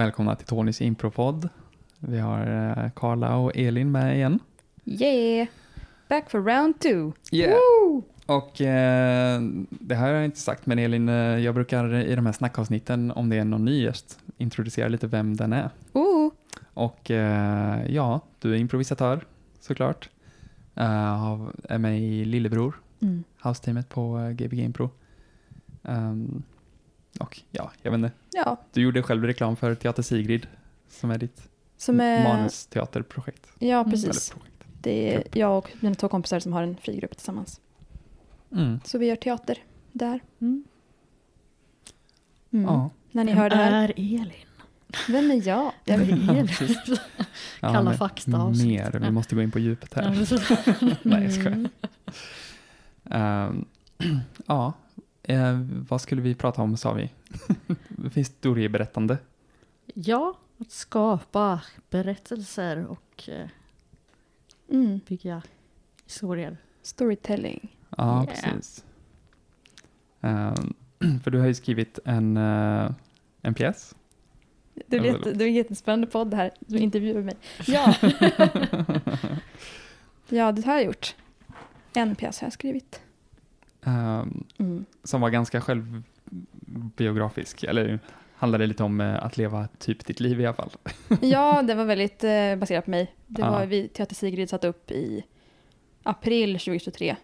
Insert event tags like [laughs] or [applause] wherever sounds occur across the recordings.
Välkomna till Tonys impropodd. Vi har eh, Carla och Elin med igen. Yeah! Back for round two! Yeah. Woo! Och eh, det här har jag inte sagt, men Elin, eh, jag brukar i de här snackavsnitten, om det är någon ny gäst, introducera lite vem den är. Ooh. Och eh, ja, du är improvisatör såklart. Uh, är med i Lillebror, Mm. house-teamet på Gbg Impro. Ehm, och ja, jag vet inte. Ja, Du gjorde själv reklam för Teater Sigrid, som är ditt som är... manusteaterprojekt. Ja, precis. Det är jag och mina två kompisar som har en frigrupp tillsammans. Mm. Så vi gör teater där. Mm. Mm. Ja. När ni Vem hör det här. är Elin? Vem är jag? [laughs] Vem är Elin? [laughs] Ja, Kalla men fakta avsnitt. Mer, vi måste gå in på djupet Ja, här. [laughs] Nej, jag skojar. Ehm, [clears throat] ja, eh, vad skulle vi prata om sa vi? [laughs] Historieberättande. ja, att skapa berättelser och eh, Mm. bygga historier. Storytelling. Ja, Yeah. precis. Ehm, [clears throat] för du har ju skrivit en, eh, en pjäs. Det är, Ja, jätte, det är en jättespännande podd det här. Du intervjuar mig. Ja. [laughs] ja, det har jag gjort. En pjäs har jag skrivit. Ehm, Mm. som var ganska självbiografisk, eller handlade lite om eh, att leva typ ditt liv i alla fall. [laughs] Ja, det var väldigt eh, baserat på mig. Det Ja. var vi, Teater Sigrid satt upp i april 2023.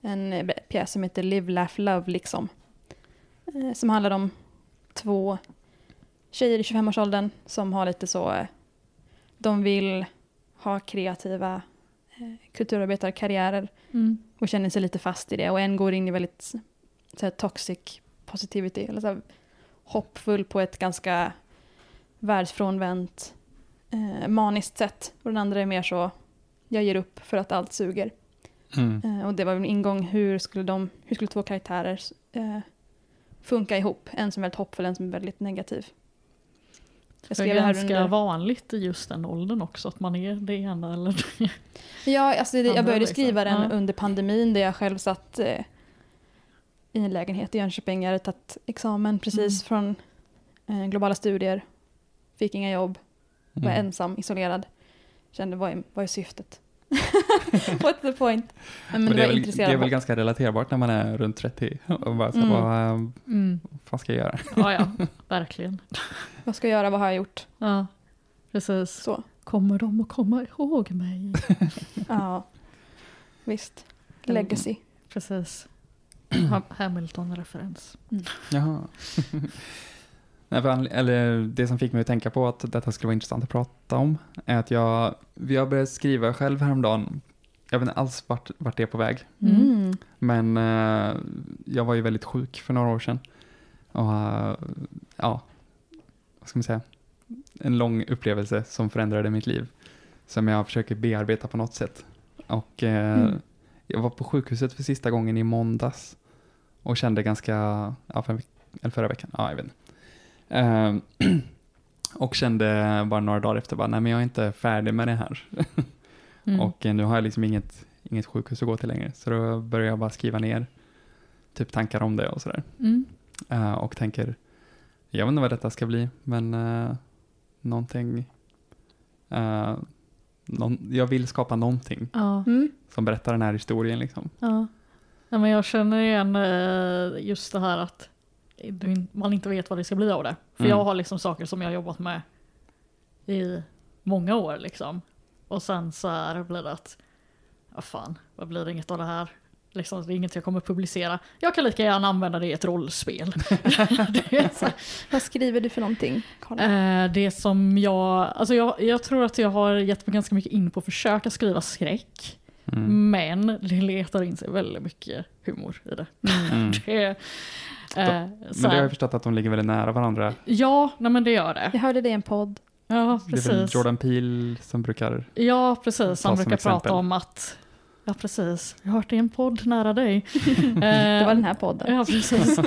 En eh, pjäs som heter Live, Laugh, Love liksom. Eh, som handlar om två tjejer i 25-årsåldern som har lite så, eh, de vill ha kreativa eh, kulturarbetarkarriärer Mm. Och känner sig lite fast i det. Och en går in i väldigt så här, toxic positivity, eller så här, hoppfull på ett ganska världsfrånvänt, eh, maniskt sätt. Och den andra är mer så, jag ger upp för att allt suger. Mm. Eh, och det var min ingång, hur skulle, de, hur skulle två karaktärer eh, funka ihop? En som är väldigt hoppfull, en som är väldigt negativ. Jag Det är skrev det här ganska under... vanligt i just den åldern också, att man är det ena eller det [laughs] Ja, alltså det, jag började liksom. skriva den Ja. under pandemin där jag själv satt eh, i en lägenhet i Jönköping. Jag hade tagit examen precis från eh, globala studier. Fick inga jobb, var Mm. ensam, isolerad. Kände, vad är, vad är syftet? [laughs] What's the point? Men, Men det det, är väl, det är väl ganska relaterbart när man är runt 30 och bara så, Mm. vad, eh, mm. vad fan ska jag göra? Ja, ja, verkligen. [laughs] vad ska jag göra, vad har jag gjort? Ja, precis. Så, Kommer de att komma ihåg mig? [laughs] ja. Visst. Legacy. Precis. [clears throat] Ha- Hamilton-referens. Jaha. Nej, för, eller det som fick mig att tänka på att detta skulle vara intressant att prata om är att jag, jag började skriva själv häromdagen. Jag vet inte alls vart, vart det är på väg. Mm. Men eh, jag var ju väldigt sjuk för några år sedan. Och eh, ja, vad ska man säga? En lång upplevelse som förändrade mitt liv. Som jag försöker bearbeta på något sätt. Och eh, Mm. jag var på sjukhuset för sista gången i måndags. Och kände ganska, ja, för eller förra veckan, ja jag vet inte. Eh, [clears throat] och kände bara några dagar efter, bara, nej men jag är inte färdig med det här. [laughs] Mm. Och eh, nu har jag liksom inget, inget sjukhus att gå till längre. Så då börjar jag bara skriva ner typ tankar om det och sådär. Mm. Eh, och tänker, jag vet inte vad detta ska bli, men uh, någonting, eh, någon, jag vill skapa någonting Ja, Mm. som berättar den här historien liksom. ja. ja men jag känner igen just det här att man inte vet vad det ska bli av det. För Mm. jag har liksom saker som jag har jobbat med i många år liksom. Och sen så här blir det att, ja fan, vad blir det inget av det här? Liksom, det är inget jag kommer publicera. Jag kan lika gärna använda det i ett rollspel. [laughs] Vad skriver du för någonting? Eh, det som jag, alltså jag, jag tror att jag har gett mig ganska mycket in på att försöka skriva skräck. Mm. Men det letar in sig väldigt mycket humor i det. Mm. [laughs] det eh, Men det har jag förstått att de ligger väldigt nära varandra. ja, nej men det gör det. Jag hörde det i en podd. Ja, Det är väl precis. Jordan Peele som brukar, Ja, precis. Han som brukar exempel. prata om att, ja precis, jag har hört det i en podd nära dig. [laughs] Det var den här podden. Ja, precis. eh,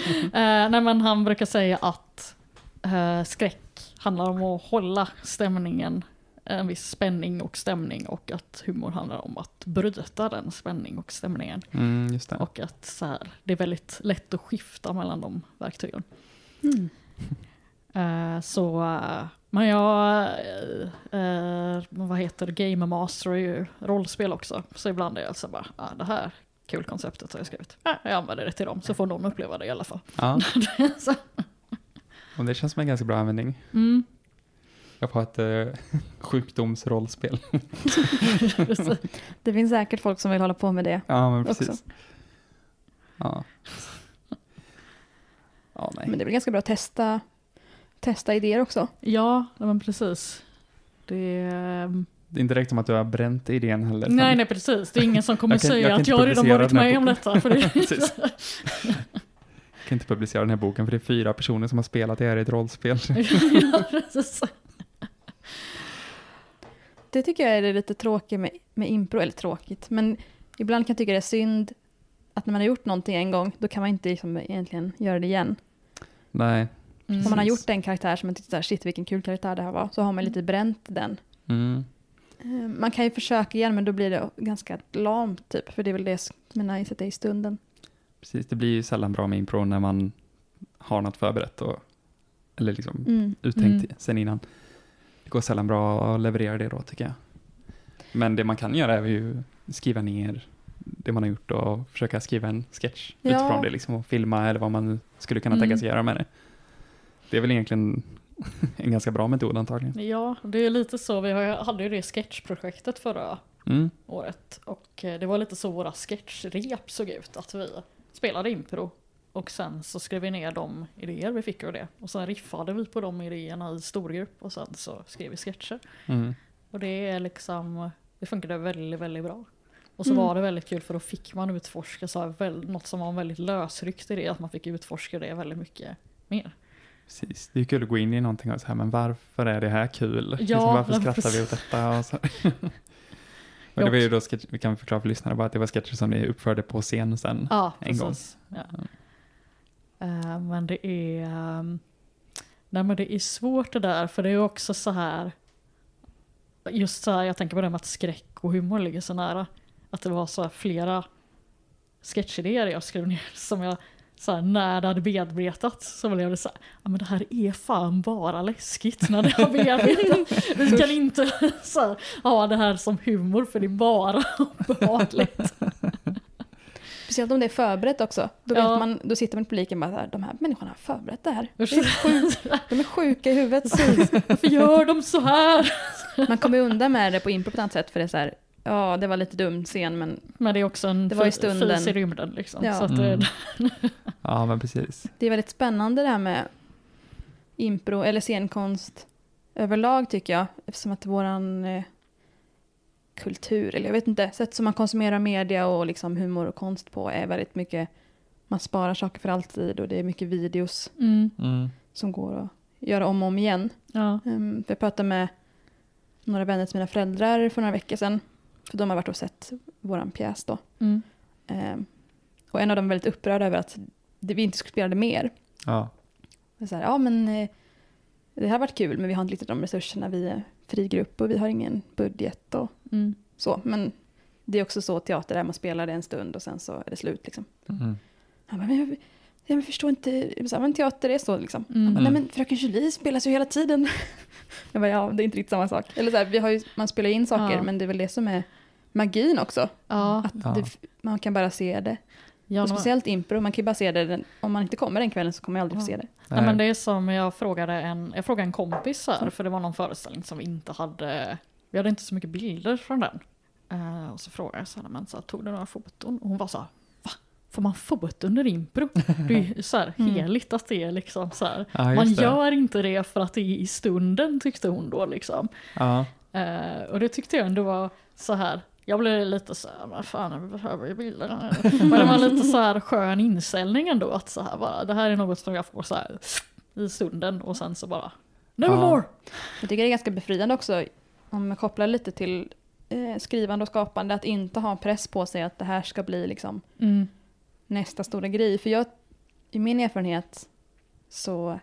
nej, men han brukar säga att eh, skräck handlar om att hålla stämningen, en viss spänning och stämning och att humor handlar om att bryta den spänning och stämningen. mm, just det. Och att så här, det är väldigt lätt att skifta mellan de verktygen. Mm. [laughs] Eh, så, eh, men jag, eh, vad heter det, Game Master är ju rollspel också. Så ibland är jag så bara, ah, det här kul konceptet har jag skrivit. Ah, jag använder det till dem så får någon uppleva det i alla fall. Ja, [laughs] så, och det känns som en ganska bra användning. mm, Jag får ett eh, [laughs] sjukdomsrollspel. [laughs] Det finns säkert folk som vill hålla på med det. Ja, men Också. precis. Ja. Ja, nej. Men det är väl ganska bra att testa, testa idéer också. ja, men precis. Det, ehm, Det är inte direkt som att du har bränt idén heller. nej, nej precis. Det är ingen som kommer Jag kan- säga jag kan att inte jag redan publicera varit den här med om boken. detta. För det, [laughs] Precis. Jag kan inte publicera den här boken för det är fyra personer som har spelat det här i ett rollspel. ja, precis. Det tycker jag är det lite tråkigt med, med impro, eller tråkigt, men ibland kan jag tycka det är synd att när man har gjort någonting en gång, då kan man inte liksom egentligen göra det igen. Nej. Mm. Om man har gjort en karaktär som man tyckte såhär, shit vilken kul karaktär det här var, så har man lite bränt den. Mm. Eh, Man kan ju försöka igen, men då blir det ganska lamt typ, för det är väl det som är nice, att det är i stunden. Precis, det blir ju sällan bra med impro när man har något förberett och, eller liksom Mm. uttänkt Mm. sen innan. Det går sällan bra att leverera det då tycker jag. Men det man kan göra är ju skriva ner det man har gjort och försöka skriva en sketch Ja. utifrån det liksom och filma eller vad man skulle kunna Mm. tänka sig göra med det. Det är väl egentligen [laughs] en ganska bra metod antagligen. Ja, det är lite så. Vi hade ju det sketchprojektet förra Mm. året. Och eh, det var lite så våra sketchrep såg ut. Att vi spelade impro. Och sen så skrev vi ner de idéer vi fick ur det. Och sen riffade vi på de idéerna i storgrupp. Och sen så skrev vi sketcher. Mm. Och det är liksom, det funkade väldigt, väldigt bra. Och så Mm. var det väldigt kul för då fick man utforska så här, väl, något som var en väldigt lösryckt idé. Att man fick utforska det väldigt mycket mer. Precis. Det är kul att gå in i någonting och så här, men varför är det här kul? liksom, Ja, varför men skrattar vi åt detta? Och så. [laughs] och det var ju då sketch, vi kan förklara för lyssnarna bara att det var sketcher som ni uppförde på scen sen. Ja, En gång. precis. Ja. Eh, men det är... ehm, nej men det är svårt det där för det är också så här... Just så här, jag tänker på det med att skräck och humor ligger så nära. Att det var så här flera sketchidéer jag skrev ner [laughs] som jag så här, när det hade bearbetat så blev det så här, ja men det här är fan bara läskigt när det har bearbetat. [laughs] Vi kan inte [laughs] så här, ha det här som humor för det är bara obehagligt. Speciellt om det är förberett också. Då, Ja. vet man, då sitter man i publiken och bara så här, de här människorna har förberett det här. Det är Precis. De är sjuka i huvudet. [laughs] Varför gör de så här? Man kommer undan med det på impro på ett annat sätt för det är så här, ja det var lite dum scen men Men det är också en Det var i stunden. fis i rymden liksom. Ja. Så att Mm. Ja, men precis. det är väldigt spännande det här med impro eller scenkonst överlag tycker jag. Eftersom att våran eh, kultur, eller jag vet inte, sätt som man konsumerar media och liksom humor och konst på är väldigt mycket, man sparar saker för alltid och det är mycket videos mm, Mm. som går att göra om och om igen. ja. Um, jag pratade med några vänner till mina föräldrar för några veckor sedan. För de har varit och sett våran pjäs då. Mm. Ehm, och en av dem var väldigt upprörd över att vi inte skulle spela det mer. Ja. Det är Så här, ja men eh, det här har varit kul men vi har inte riktigt de resurserna. Vi är fri grupp och vi har ingen budget och Mm. så. Men det är också så teater är, man spelar det en stund och sen så är det slut liksom. Mm. Han bara, men jag, jag, jag förstår inte, men teater är så liksom. Mm. Han bara, nej Mm. men Fröken Julie spelas ju hela tiden. [laughs] jag bara, ja det är inte riktigt samma sak. Eller så här, vi har ju, man spelar in saker Ja. men det är väl det som är magin också. Ja, Att Ja. det, man kan bara se det. Ja, speciellt impro, man kan ju bara se det, den, om man inte kommer den kvällen så kommer jag aldrig få se det. Nej, men det är som jag frågade en, jag frågade en kompis Mm. här, för det var någon föreställning som vi inte hade, vi hade inte så mycket bilder från den. Eh, och så frågade jag så här, men så här, tog du några foton? Och hon var så här, va? Får man foto under impro? Det är ju så här [laughs] Mm. heligt att det är liksom så här. Ja, Man det. gör inte det för att det är i stunden tyckte hon då liksom. Ja. Eh, och det tyckte jag ändå var så här. Jag blev lite så här, vad fan, vi behöver ju bilder. Men det var lite så här skön inställning ändå. Att så här bara, det här är något som jag får så här i stunden och sen så bara, nevermore. Jag tycker det är ganska befriande också, om jag kopplar lite till eh, skrivande och skapande, att inte ha press på sig att det här ska bli liksom Mm. nästa stora grej. För jag, i min erfarenhet så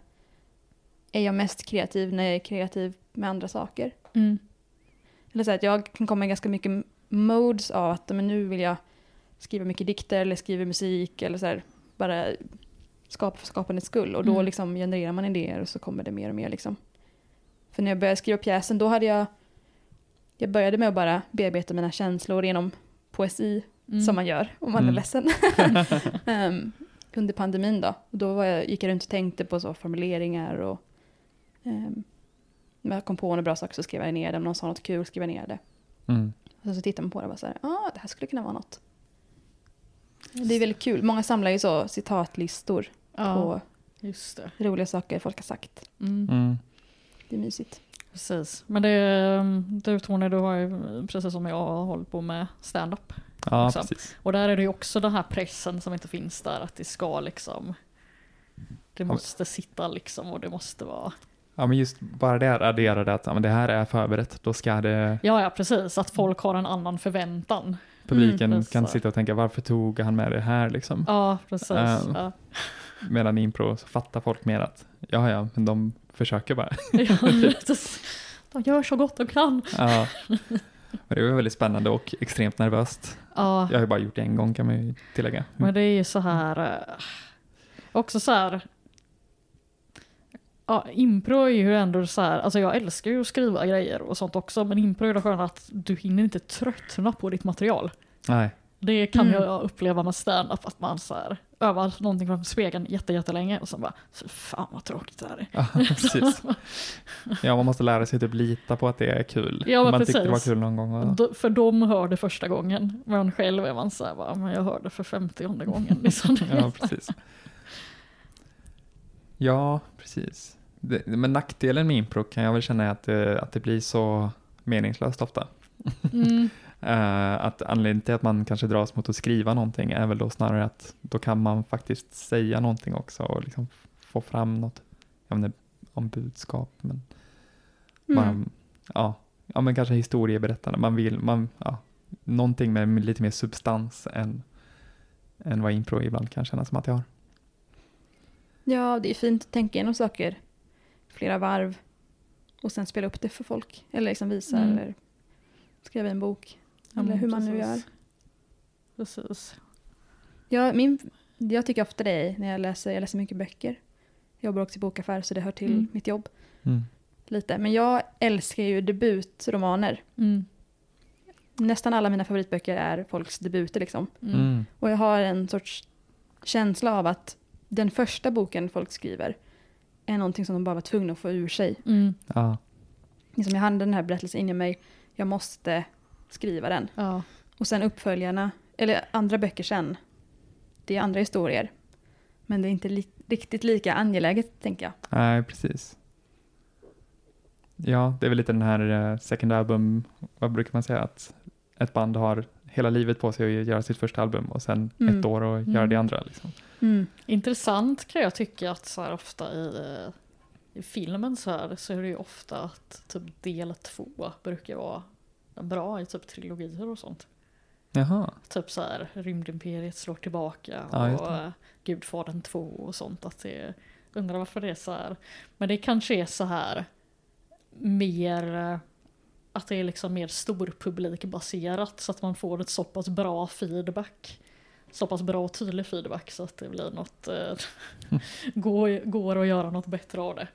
är jag mest kreativ när jag är kreativ med andra saker. Mm. Eller så att jag kan komma i ganska mycket modes av att men nu vill jag skriva mycket dikter eller skriva musik eller så här, bara skapa för skapandets skull och då Mm. liksom genererar man idéer och så kommer det mer och mer liksom. För när jag började skriva pjäsen då hade jag, jag började med att bara bearbeta mina känslor genom poesi Mm. som man gör om man Mm. är ledsen. [laughs] Ehm, under pandemin då. Och då var jag, gick jag runt och tänkte på så formuleringar och um, när jag kom på några bra saker så skrev jag ner det. Om någon sa något kul skrev jag ner det. Mm. Och så tittar man på det och bara så här, ah, det här skulle kunna vara något. Det är väldigt kul. Många samlar ju så citatlistor Ja, på just det. roliga saker folk har sagt. Mm. Mm. Det är mysigt. Precis. Men det, du Tony, du har ju precis som jag har hållit på med stand-up. Ja, Liksom. precis. Och där är det ju också den här pressen som inte finns där, att det ska liksom, det måste sitta liksom och det måste vara, Ja, men just bara det adderade att ja, men det här är förberett. Då ska det, ja ja precis, att folk har en annan förväntan. publiken Mm, kan sitta och tänka varför tog han med det här liksom. Ja precis. Ehm. Ja. Medan i impro så fattar folk mer att ja, ja, men de försöker bara. [laughs] Ja. De gör så gott de kan. Ja. Men det var väldigt spännande och extremt nervöst. Ja, Jag har ju bara gjort det en gång kan man ju tillägga. men det är ju så här, eh, också så här, ja, impro är ju ändå så här, alltså jag älskar ju att skriva grejer och sånt också, men impro är det sköna att du hinner inte tröttna på ditt material. Nej, Det kan Mm. jag uppleva med stand-up, att man så här, övar någonting framför spegeln jätte, jättelänge och sen bara, "Fy fan vad tråkigt det här är. ja, [laughs] precis. Ja, man måste lära sig typ lita på att det är kul. Ja, men man tyckte det var precis. kul någon gång. Och, Då- För de hör det första gången, men själv är man så här, bara, men jag hör det för femtionde gången. [laughs] Liksom. ja, precis. Ja, precis. Det, men nackdelen med impro kan jag väl känna är att det, att det blir så meningslöst ofta. Mm. [laughs] Eh, att anledningen till att man kanske dras mot att skriva någonting är väl då snarare att då kan man faktiskt säga någonting också och liksom få fram något, jag vet inte om budskap, men Mm. man, ja, ja, men kanske historieberättande. Man vill, man, ja, någonting med lite mer substans än, än vad impro ibland kan kännas som att jag har. Ja, det är fint att tänka igenom saker flera varv och sen spela upp det för folk. Eller liksom visa Mm. eller skriva en bok. Ja, eller hur man nu gör. precis. Precis. Ja, min, jag tycker ofta det är när jag läser, jag läser mycket böcker. Jag jobbar också i bokaffär så det hör till Mm. mitt jobb Mm. lite. Men jag älskar ju debutromaner. Mm. Nästan alla mina favoritböcker är folks debuter liksom. Mm. Och jag har en sorts känsla av att den första boken folk skriver är någonting som de bara var tvungna att få ur sig. Mm. Ja, Liksom jag hade den här berättelsen in i mig, jag måste skriva den. Ja. Och sen uppföljarna, eller andra böcker sen, det är andra historier. Men det är inte li- riktigt lika angeläget, tänker jag. nej precis. Ja, det är väl lite den här eh, second album, vad brukar man säga, att ett band har hela livet på sig att göra sitt första album och sen Mm. ett år och göra Mm. det andra. Liksom. Intressant kan jag tycka att så här ofta i, i filmen så här så är det ju ofta att typ del två brukar vara bra i typ trilogier och sånt. Jaha, Typ så här Rymdimperiet slår tillbaka Ja, och Gudfadern 2 och sånt. Att det, undrar varför det är så här. Men det kanske är så här mer att det är liksom mer storpublikbaserat så att man får ett så pass bra feedback. Så pass bra och tydlig feedback så att det blir något, eh, [laughs] går, går att göra något bättre av det.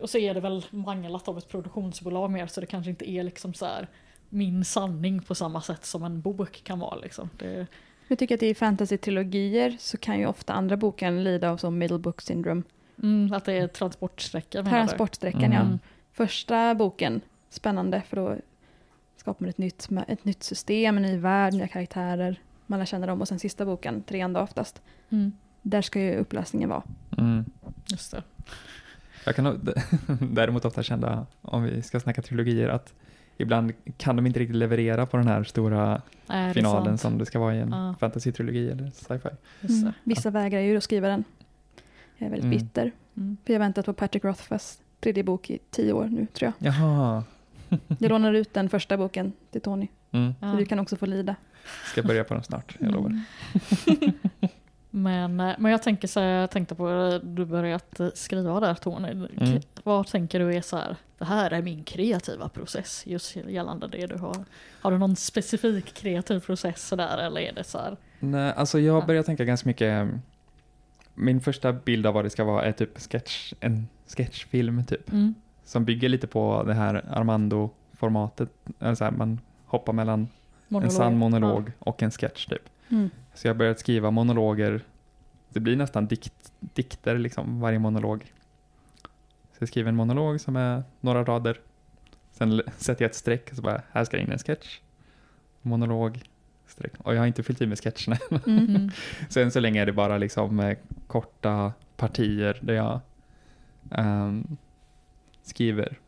Och, så är det väl manglat av ett produktionsbolag mer så det kanske inte är liksom så här min sanning på samma sätt som en bok kan vara. Liksom. Det, Jag tycker att i fantasy-trilogier så kan ju ofta andra boken lida av som middle book syndrome. mm, att det är? Transportsträckan, ja. Mm. Första boken, spännande för då skapar man ett nytt, ett nytt system, en ny värld, nya karaktärer. Man lär känna dem och sen sista boken, trean då oftast. Mm, Där ska ju upplösningen vara. mm. just det. Jag kan nog [laughs] däremot ofta känna, om vi ska snacka trilogier, att ibland kan de inte riktigt leverera på den här stora Nej, är finalen sant. som det ska vara i en Ja. fantasy-trilogi eller sci-fi. Mm. Vissa vägrar ju att skriva den. Jag är väldigt Mm. bitter. Mm. För jag har väntat på Patrick Rothfuss tredje bok i tio år nu tror jag. Jaha. Jag lånar ut den första boken till Tony. Mm. Så du kan också få lida. Ska börja på den snart, jag lovar. Mm. [laughs] men, eh, men jag tänker så här, jag tänkte på du börjat eh, skriva där Tony. Mm. Vad tänker du är så här, det här är min kreativa process just gällande det du har. Har du någon specifik kreativ process sådär eller är det så här? Nej, alltså jag Ja. börjar tänka ganska mycket, min första bild av vad det ska vara är typ sketch, en sketchfilm typ. Mm. Som bygger lite på det här Armando-formatet. Eller så här, man hoppar mellan en sann monolog och en sketch typ. Mm. Så jag börjat skriva monologer. Det blir nästan dikt, dikter liksom, varje monolog. Så jag skriver en monolog som är några rader. Sen [laughs] sätter jag ett streck och så bara, här ska in en sketch. Monolog, streck. Och jag har inte fyllt i med sketcherna. Mm. [laughs] Sen så länge är det bara liksom eh, korta partier där jag ehm, skriver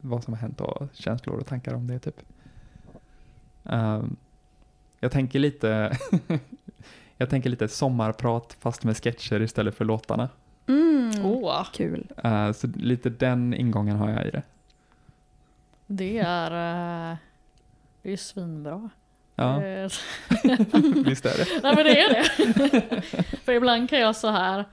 vad som har hänt och känslor och tankar om det typ. Ehm, jag tänker lite [laughs] jag tänker lite sommarprat fast med sketcher istället för låtarna. Mm. Åh, Kul. Eh, så lite den ingången har jag i det. det är, eh, det är svinbra. Ja, [laughs] visst är det. Nej men det är det. [laughs] För ibland kan jag så här,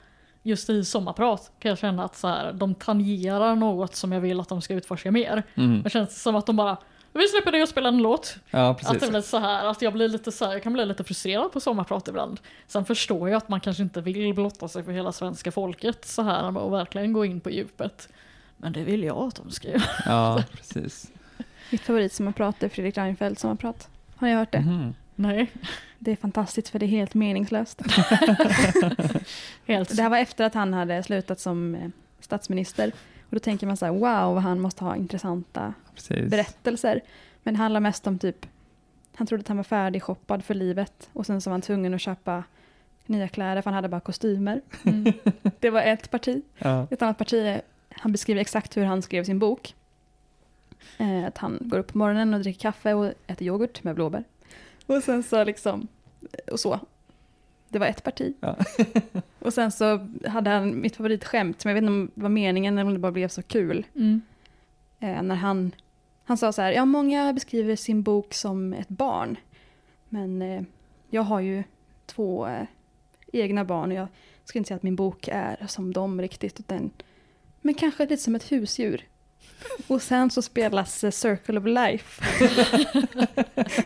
just i sommarprat, kan jag känna att så här, de tangerar något som jag vill att de ska utforska mer. Mm. Det känns som att de bara, vi släpper det och spelar en låt. Ja, Att det precis. blir så här, att jag blir lite så här, jag kan bli lite frustrerad på sommarprat ibland. Sen förstår jag att man kanske inte vill blotta sig för hela svenska folket så här och verkligen gå in på djupet. Men det vill jag att de ska göra. Ja, [laughs] precis. Mitt favorit som har pratat är Fredrik Reinfeldt som har pratat. Har ni hört det? Mhm. Nej, Det är fantastiskt för det är helt meningslöst. [laughs] helt. Det här var efter att han hade slutat som eh, statsminister. Och då tänker man så här, wow, han måste ha intressanta precis. berättelser. Men det handlar mest om typ, han trodde att han var färdigshoppad för livet och sen så var han tvungen att köpa nya kläder för han hade bara kostymer. Mm. [laughs] Det var ett parti. Ja. Ett annat parti, han beskriver exakt hur han skrev sin bok. Eh, att han går upp på morgonen och dricker kaffe och äter yoghurt med blåbär. Och sen så liksom, och så. Det var ett parti. Ja. [laughs] och sen så hade han mitt favoritskämt, som jag vet inte om det var meningen eller om det bara blev så kul. Mm. Eh, när han, han sa så här, ja många beskriver sin bok som ett barn. Men eh, jag har ju två eh, egna barn och jag skulle inte säga att min bok är som dem riktigt. Utan, men kanske lite som ett husdjur. Och sen så spelas eh, Circle of Life.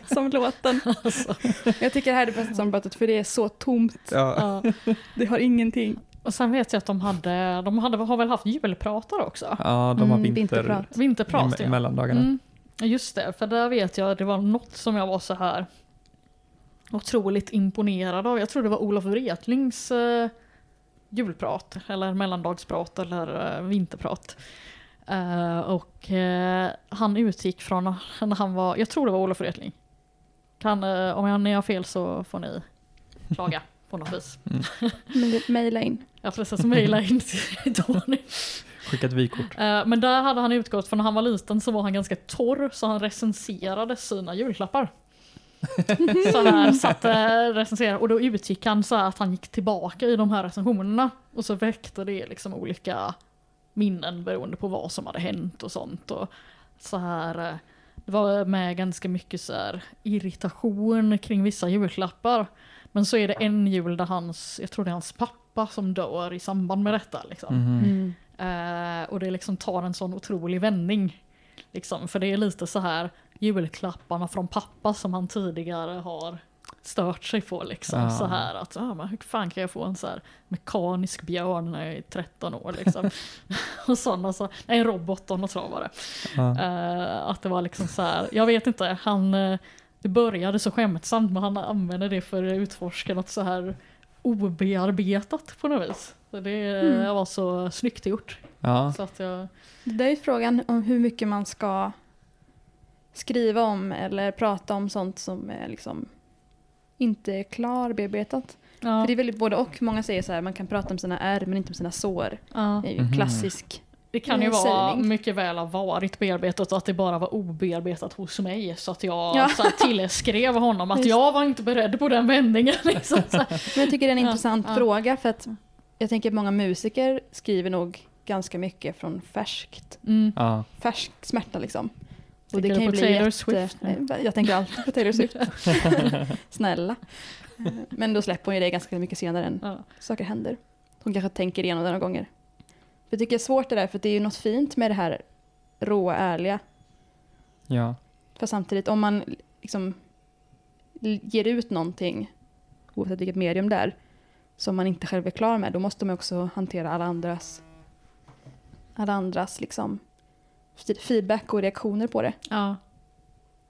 [laughs] som låten. Alltså, Jag tycker det här är det bästa sommarpratet för det är så tomt. Ja. ja. Det har ingenting. Och sen vet jag att de hade, de hade, har väl haft julpratar också? ja, de har Mm, vinter, vinterprat. Vinterprat i, ja. mellandagarna. Mm, just det, för där vet jag att det var något som jag var så här otroligt imponerad av. Jag tror det var Olof Wretlings eh, julprat, eller mellandagsprat, eller eh, vinterprat. Eh, och eh, han utgick från när han var, jag tror det var Olof Wretling. Kan, eh, om jag, när jag har fel så får ni klaga på något vis. [laughs] Mejla in. Jag får precis mejla in till Tony. Skicka ett vykort. Men där hade han utgått från när han var liten så var han ganska torr så han recenserade sina julklappar. [laughs] så här satt recenserade och då utgick han så här att han gick tillbaka i de här recensionerna och så väckte det liksom olika minnen beroende på vad som hade hänt och sånt. Och så här, eh, det var med ganska mycket så här irritation kring vissa julklappar. Men så är det en jul där hans, jag tror det är hans pappa som dör i samband med detta. Liksom. Mhm. Mm. Eh, och det liksom tar en sån otrolig vändning. Liksom, för det är lite så här julklapparna från pappa som han tidigare har stört sig på. Liksom. Ah. Så här att, ah, men hur fan kan jag få en så här mekanisk björn när jag är 13 år? Liksom. [laughs] [laughs] och sådana, så, nej en robot och något så var det. Ja. Eh, att det var liksom så här, jag vet inte, han, eh, det började så skämtsamt men han använde det för att utforska något så här obearbetat på något vis. Så det Mm. var så snyggt gjort. ja. Så att jag, Det där är frågan om hur mycket man ska skriva om eller prata om sånt som är liksom inte klarbearbetat. ja, För det är väldigt både och. Många säger så här, man kan prata om sina ärr men inte om sina sår. ja. Det är ju Mhm. klassisk. Det kan ju vara sägning. mycket väl ha varit bearbetat och att det bara var obearbetat hos mig. Så att jag Ja. så här, tillskrev honom att Just. jag var inte beredd på den vändningen. [laughs] Liksom. Men jag tycker det är en Ja, intressant ja. fråga för att jag tänker att många musiker skriver nog ganska mycket från färskt, Mm. Ja. färsk smärta liksom. Och det du kan ju bli Taylor jätte... Swift nu? Nej, Jag tänker alltid på Taylor Swift. [laughs] Snälla. Men då släpper hon ju det ganska mycket senare än Ja. saker händer. Hon kanske tänker igenom det några gånger. Jag tycker det är svårt det där, för det är ju något fint med det här råa, ärliga. ja. För samtidigt, om man liksom ger ut någonting, oavsett vilket medium det är, som man inte själv är klar med, då måste man också hantera alla andras, alla andras liksom, feedback och reaktioner på det. Ja.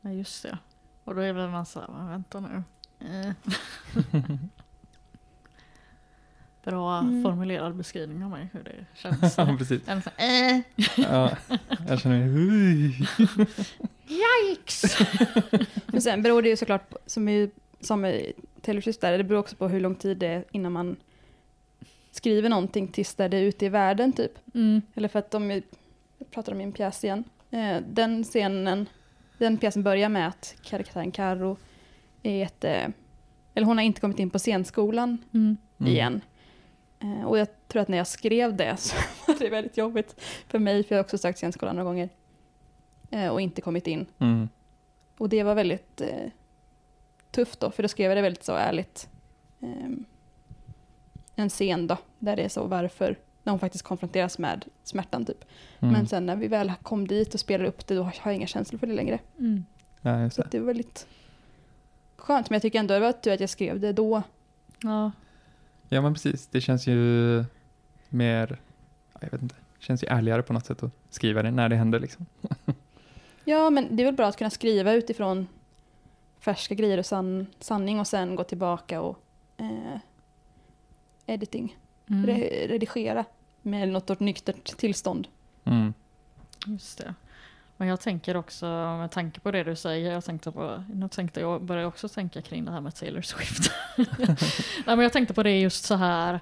ja, just det. Och då är väl man såhär, vänta nu. Eh. [laughs] Bra Mm. formulerad beskrivning av mig, hur det känns. [laughs] ja, precis. En sån, eh, [laughs] Ja, jag känner mig... Yikes! Men sen beror det ju såklart, på, som, är, som är Taylor Swift där, det beror också på hur lång tid det är innan man skriver någonting tills det är ute i världen typ. Mm. Eller för att de, är- jag pratar om min pjäs igen. Eh, den scenen, den pjäsen börjar med att karaktären Karo är ett, eh, eller hon har inte kommit in på scenskolan Mm. Mm. igen. Eh, och jag tror att när jag skrev det så [laughs] var det väldigt jobbigt för mig, för jag har också sökt scenskolan några gånger. Eh, och inte kommit in. Mm. Och det var väldigt eh, tufft då, för då skrev jag det väldigt så ärligt. Ehm, en scen då, där det är så varför, när hon faktiskt konfronteras med smärtan typ. Mm. Men sen när vi väl kom dit och spelade upp det, då har jag inga känslor för det längre. Mm. Ja, just Så det. det var väldigt skönt, men jag tycker ändå det var tur att jag skrev det då. Ja. ja, men precis. Det känns ju mer... ja, Jag vet inte. Känns ju ärligare på något sätt att skriva det när det händer liksom. [laughs] Ja, men det är väl bra att kunna skriva utifrån färska grejer och san, sanning och sen gå tillbaka och eh, editing, Mm. re, redigera med något nyktert tillstånd. Mm. Just det. Men jag tänker också, med tanke på det du säger, jag tänkte på, nu tänkte jag började också tänka kring det här med Taylor Swift. [laughs] Nej, men jag tänkte på det just så här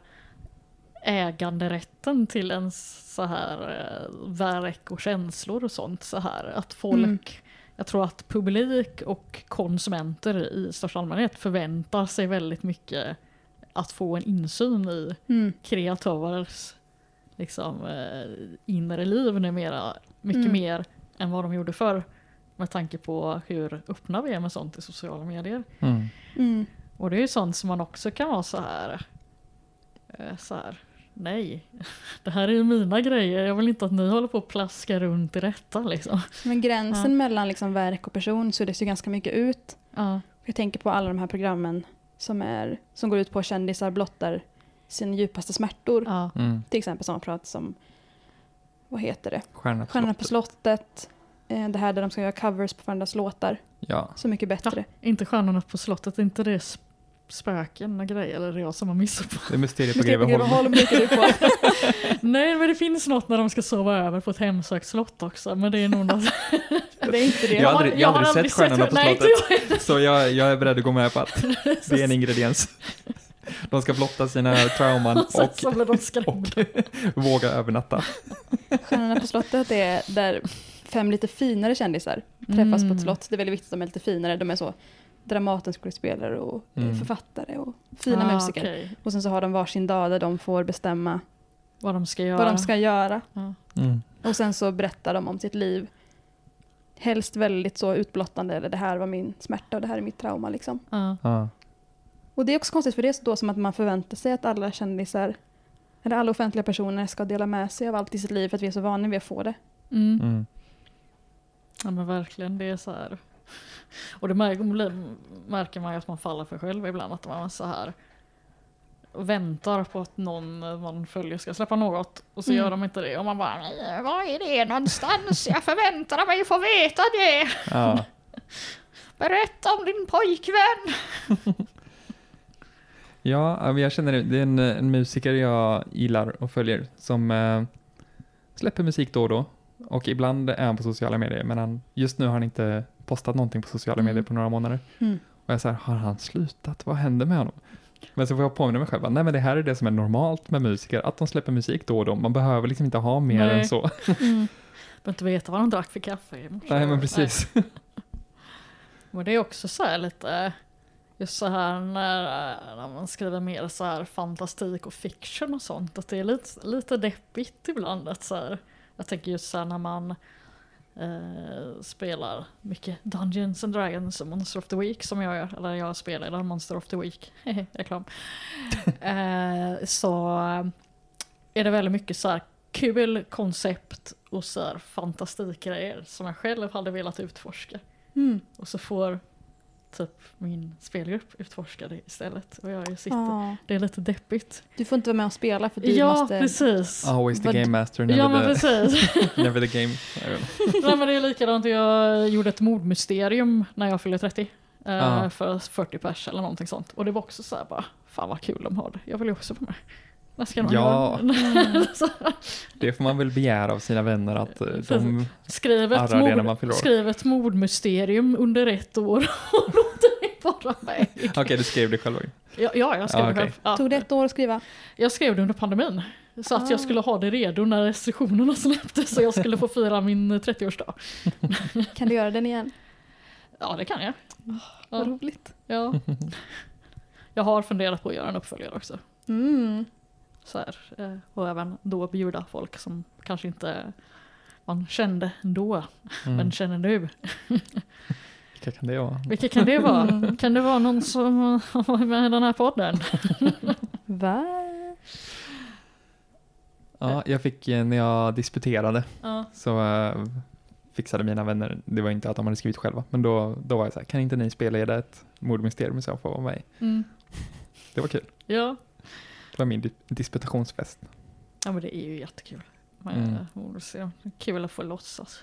äganderätten till ens så här eh, verk och känslor och sånt. Så här att folk, Mm. jag tror att publik och konsumenter i största allmänhet förväntar sig väldigt mycket att få en insyn i Mm. kreatörers liksom, eh, inre liv numera. Mycket Mm. mer än vad de gjorde förr. Med tanke på hur öppna vi är med sånt i sociala medier. Mm. Mm. Och det är ju sånt som man också kan vara så här. Eh, så här. Nej, [laughs] det här är ju mina grejer. Jag vill inte att ni håller på att plaska runt i detta liksom. Men gränsen Ja. mellan liksom verk och person suddas ju ganska mycket ut. Ja, Jag tänker på alla de här programmen som, är, som går ut på att kändisar blottar sina djupaste smärtor. ja, Mm. Till exempel sådana prat som, vad heter det? Stjärnorna på Stjärnorna på slottet. Eh, det här där de ska göra covers på varandras låtar. Ja. Så mycket bättre. inte Stjärnorna på slottet, inte det spöken och grejer eller är det jag som har missat på? Det är Mysteriet på på Greveholm. På. [laughs] Nej men det finns något när de ska sova över på ett hemsökt slott också men det är nog något... [laughs] Det är inte det. Jag har aldrig- jag har aldrig sett Stjärnorna på Nej, inte slottet. jag. Så jag, jag är beredd att gå med på att det är en [laughs] ingrediens. De ska blotta sina trauman Och och, och våga övernatta. Stjärnorna på slottet är där fem lite finare kändisar träffas på Mm. ett slott. Det är väldigt viktigt att de är lite finare. De är så Dramatenskådespelare och eh, Mm. författare och fina Ah, musiker. okej. Och sen så har de varsin dag där de får bestämma Vad de ska göra. vad de ska göra. Ja. Mm. Och sen så berättar de om sitt liv. Helst väldigt så utblottande, eller det här var min smärta och det här är mitt trauma liksom. Ja. Ja. Och det är också konstigt för det är då som att man förväntar sig att alla kändisar, eller alla offentliga personer ska dela med sig av allt i sitt liv för att vi är så vana vid att få det. Mm. Mm. ja men verkligen, det är så här. Och det märker, man ju att man faller för själv ibland. Att man är så här väntar på att någon man följer ska släppa något och så Mm. gör de inte det och man bara "Nej, var är det någonstans? Jag förväntade mig att få veta det. Ja. [laughs] Berätta om din pojkvän. [laughs] Ja, jag känner det. Det är en, en musiker jag gillar och följer som eh, släpper musik då och då. Och ibland är han på sociala medier, men han, just nu har han inte postat någonting på sociala Mm. medier på några månader. Mm. Och jag säger, har han slutat? Vad händer med honom? Men så får jag påminna mig själv, nej men det här är det som är normalt med musiker, att de släpper musik då och då. Man behöver liksom inte ha mer Nej. än så. Mm. [laughs] Behöver inte veta vad de drack för kaffe i morse. Nej men precis. Men [laughs] det är också så här lite, just så här när, när man skriver mer så här fantastik och fiction och sånt, att det är lite, lite deppigt ibland. Att så här, jag tänker just så här när man eh, spelar mycket Dungeons and Dragons och Monster of the Week som jag gör, eller jag spelar där Monster of the Week, [laughs] reklam. [laughs] eh, så är det väldigt mycket så här kul koncept och så här fantastikgrejer som jag själv hade velat utforska. Mm. Och så får typ min spelgrupp utforska det istället. Och jag sitter, Ja. det är lite deppigt. Du får inte vara med och spela för du ja, måste... precis. Always the game master, Ja men never, the, precis. [laughs] never the game. Nej [laughs] men det är likadant, jag gjorde ett mordmysterium när jag fyllde 30. eh, Ja. För 40 pers eller någonting sånt. Och det var också så här bara, fan vad kul de har det. Jag vill ju också vara med. När ska de Ja. göra? Så, [laughs] Det får man väl begära av sina vänner att eh, de skriv, ett arrar det när man mord, fyller skriv ett mordmysterium under ett år [laughs] och låt det vara med. Okej, du skrev det själv. Ja, ja jag skrev Ja, det okej. själv. Ja. Tog det ett år att skriva? Jag skrev det under pandemin. Så att Ah. jag skulle ha det redo när restriktionerna släpptes så jag skulle få fira min 30-årsdag. [laughs] Kan du göra den igen? Ja det kan jag. Vad Ja. roligt. Ja. Jag har funderat på att göra en uppföljare också. Mm. Så här, eh, och även då bjuda folk som kanske inte man kände då, Mm. men känner nu. [laughs] Vilka kan det vara? Vilka kan det vara? Kan det vara någon som har varit med i den här podden? [laughs] Va? Ja, jag fick eh, när jag disputerade Ja. så eh, fixade mina vänner, det var inte att de hade skrivit själva, men då, då var jag så här, kan inte ni spela ett mordmysterium så jag får vara med? Mm. Det var kul. ja. Det var min di- disputationsfest. Ja men det är ju jättekul. Men, Mm. eh. Kul att få låtsas.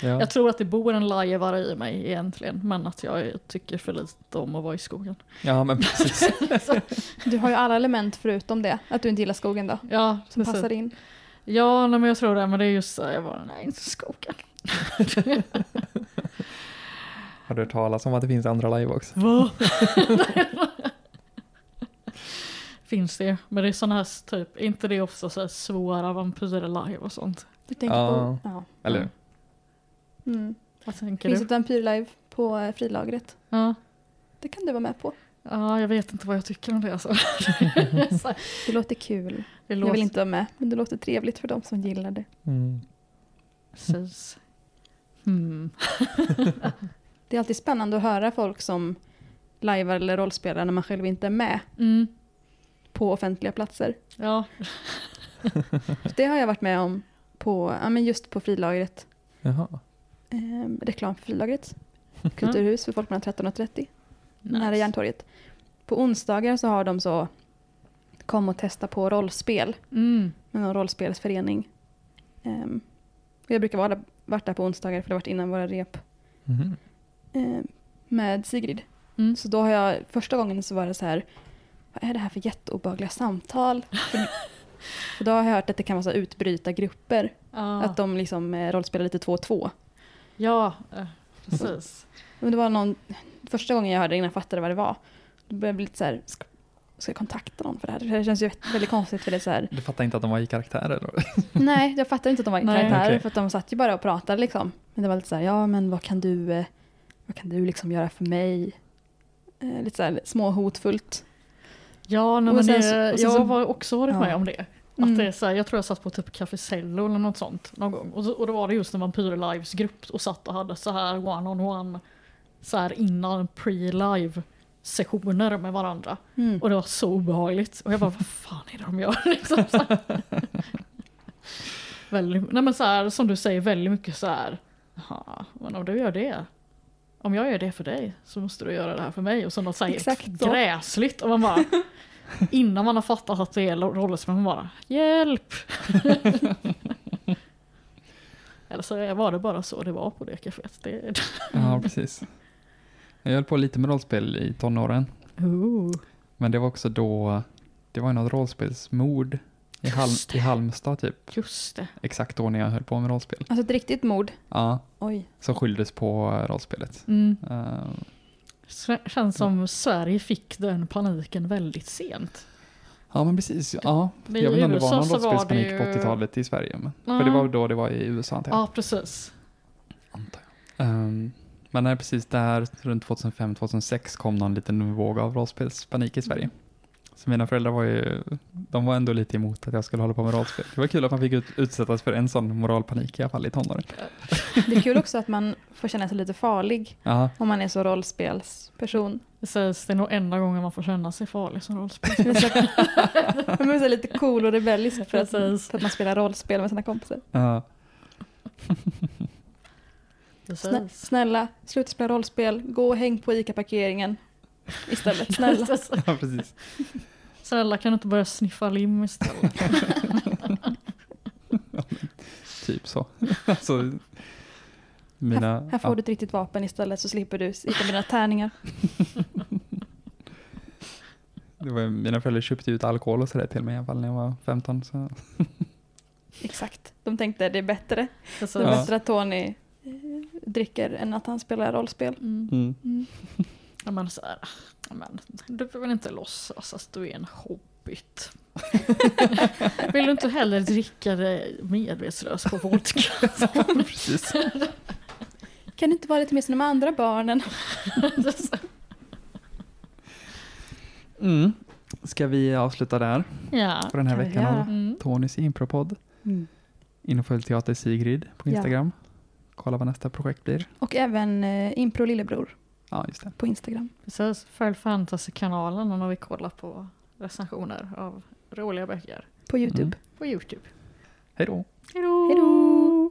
Ja. Jag tror att det bor en lajvare i mig egentligen, men att jag tycker för lite om att vara i skogen. ja, men precis. [laughs] Du har ju alla element förutom det. Att du inte gillar skogen då. Ja, Som precis. passar in. Ja, nej, men jag tror det, men det är just så, jag bara, nej inte skogen. [laughs] Har du hört talas om att det finns andra live också? Va? [laughs] Finns det, men det är sådana här typ, inte det ofta så här svåra vampyrer live och sånt? Du tänker Ja. på... Ja. Eller? Mm. Vad tänker Finns du? ett vampyrlive på eh, frilagret. Ja. Det kan du vara med på. ja, jag vet inte vad jag tycker om det alltså. [laughs] [laughs] Det låter kul. det Jag låter vill inte vara med, men det låter trevligt för de som gillar det. Mm. precis. Hmm. [laughs] Det är alltid spännande att höra folk som lajvar eller rollspelar när man själv inte är med Mm. På offentliga platser. Ja, [laughs] Det har jag varit med om på, ja, men just på frilagret. Jaha. Eh, reklam för frilagret. [laughs] Kulturhus för folk mellan 13 och 30. Nära nice. Järntorget. På onsdagar så har de så kom och testa på rollspel Mm. med någon rollspelsförening. Ehm, jag brukar vara där, varit där på onsdagar för det har varit innan våra rep Mhm. ehm, med Sigrid. Mm. Så då har jag, första gången så var det så här, vad är det här för jätteobehagliga samtal? [laughs] för, för då har jag hört att det kan vara så utbryta grupper. Ja, Att de liksom eh, rollspelar lite två och två. ja eh, precis. Men det var någon, första gången jag hörde det innan jag fattade vad det var. Då började jag bli lite så här, ska, ska jag kontakta någon för det här? Det känns ju väldigt konstigt för det är så här, Du fattar inte att de var i karaktär eller? [laughs] nej jag fattar inte att de var Nej. karaktärer Okej. för att de satt ju bara och pratade liksom. Men det var lite så här, ja men vad kan du, eh, vad kan du liksom göra för mig? Lite så här småhotfullt. Ja, nej, men det, så- jag så- har också varit Ja. med om det. Att Mm. det är så här, jag tror jag satt på typ Café Cello eller något sånt någon gång. Och, och då var det just en Vampyr Lives grupp och satt och hade så här one-on-one så här innan pre-live sessioner med varandra. Mm. Och det var så obehagligt. Och jag bara, vad fan är det de gör? [laughs] Liksom, så [laughs] här. väldigt, nej men så här, som du säger, väldigt mycket så här. "Jaha, men om du gör det. Om jag gör det för dig så måste du göra det här för mig. Och så något så här Exakt så. gräsligt. Och man bara, [laughs] innan man har fattat att det är rollspel, man bara, hjälp! [laughs] Eller så var det bara så det var på det kaféet. Det, Ja, precis. Jag höll på lite med rollspel i tonåren. Ooh. Men det var också då, det var något rollspelsmord i, Halm, i Halmstad typ. Just det. Exakt då när jag höll på med rollspel. Alltså ett riktigt mord. Ja, Oj. som skylldes på eh, rollspelet. Mm. Så- Känns som Sverige fick den paniken väldigt sent. ja, men precis. Ja, Det- jag vet inte om det var någon rollspelspanik det på ju- 80-talet i Sverige. Men, Ja. För det var då det var i USA antar jag. Ja, precis. Antar jag. Ehm, men nej, precis där runt 2005-2006 kom någon liten våg av rollspelspanik i Sverige. Så mina föräldrar var ju, de var ändå lite emot att jag skulle hålla på med rollspel. Det var kul att man fick ut, utsättas för en sån moralpanik i alla fall i tonåren. Det är kul också att man får känna sig lite farlig Ja, om man är så rollspelsperson. Det sägs det är nog enda gången man får känna sig farlig som rollspel. [laughs] Man är lite cool och rebellisk för att, Precis. för att man spelar rollspel med sina kompisar. ja. [laughs] Snä, Precis. snälla, sluta spela rollspel. Gå och häng på ICA-parkeringen istället. Snälla. [laughs] Ja, precis. Snälla kan du inte börja sniffa lim istället? [laughs] Typ så. [laughs] alltså, mina, Här får ja, du ett riktigt vapen istället så slipper du sitta med dina tärningar. det var, mina föräldrar köpte ut alkohol och sådär till mig i alla fall när jag var 15. Så. Exakt. De tänkte det är bättre. Precis. Det är Ja. bättre att Tony eh, dricker än att han spelar rollspel. Mm. Mm. Mm. Ja, men så här, ja, men, du behöver inte låtsas att du är en hobbit. [laughs] Vill du inte heller dricka dig medvetslös på vodka? [laughs] precis. Kan du inte vara lite mer som de andra barnen? [laughs] Mm. Ska vi avsluta där ja. på den här veckan av Mm. Tonys impropodd? In och följ Teater Sigrid på Ja. Instagram. Kolla vad nästa projekt blir. Och även eh, Impro Lillebror Ja, just det. på Instagram. Precis, följ Fantasy-kanalen när vi kollar på recensioner av roliga böcker På Youtube. Mm. på Youtube. Hej då! Hej då! Hej då!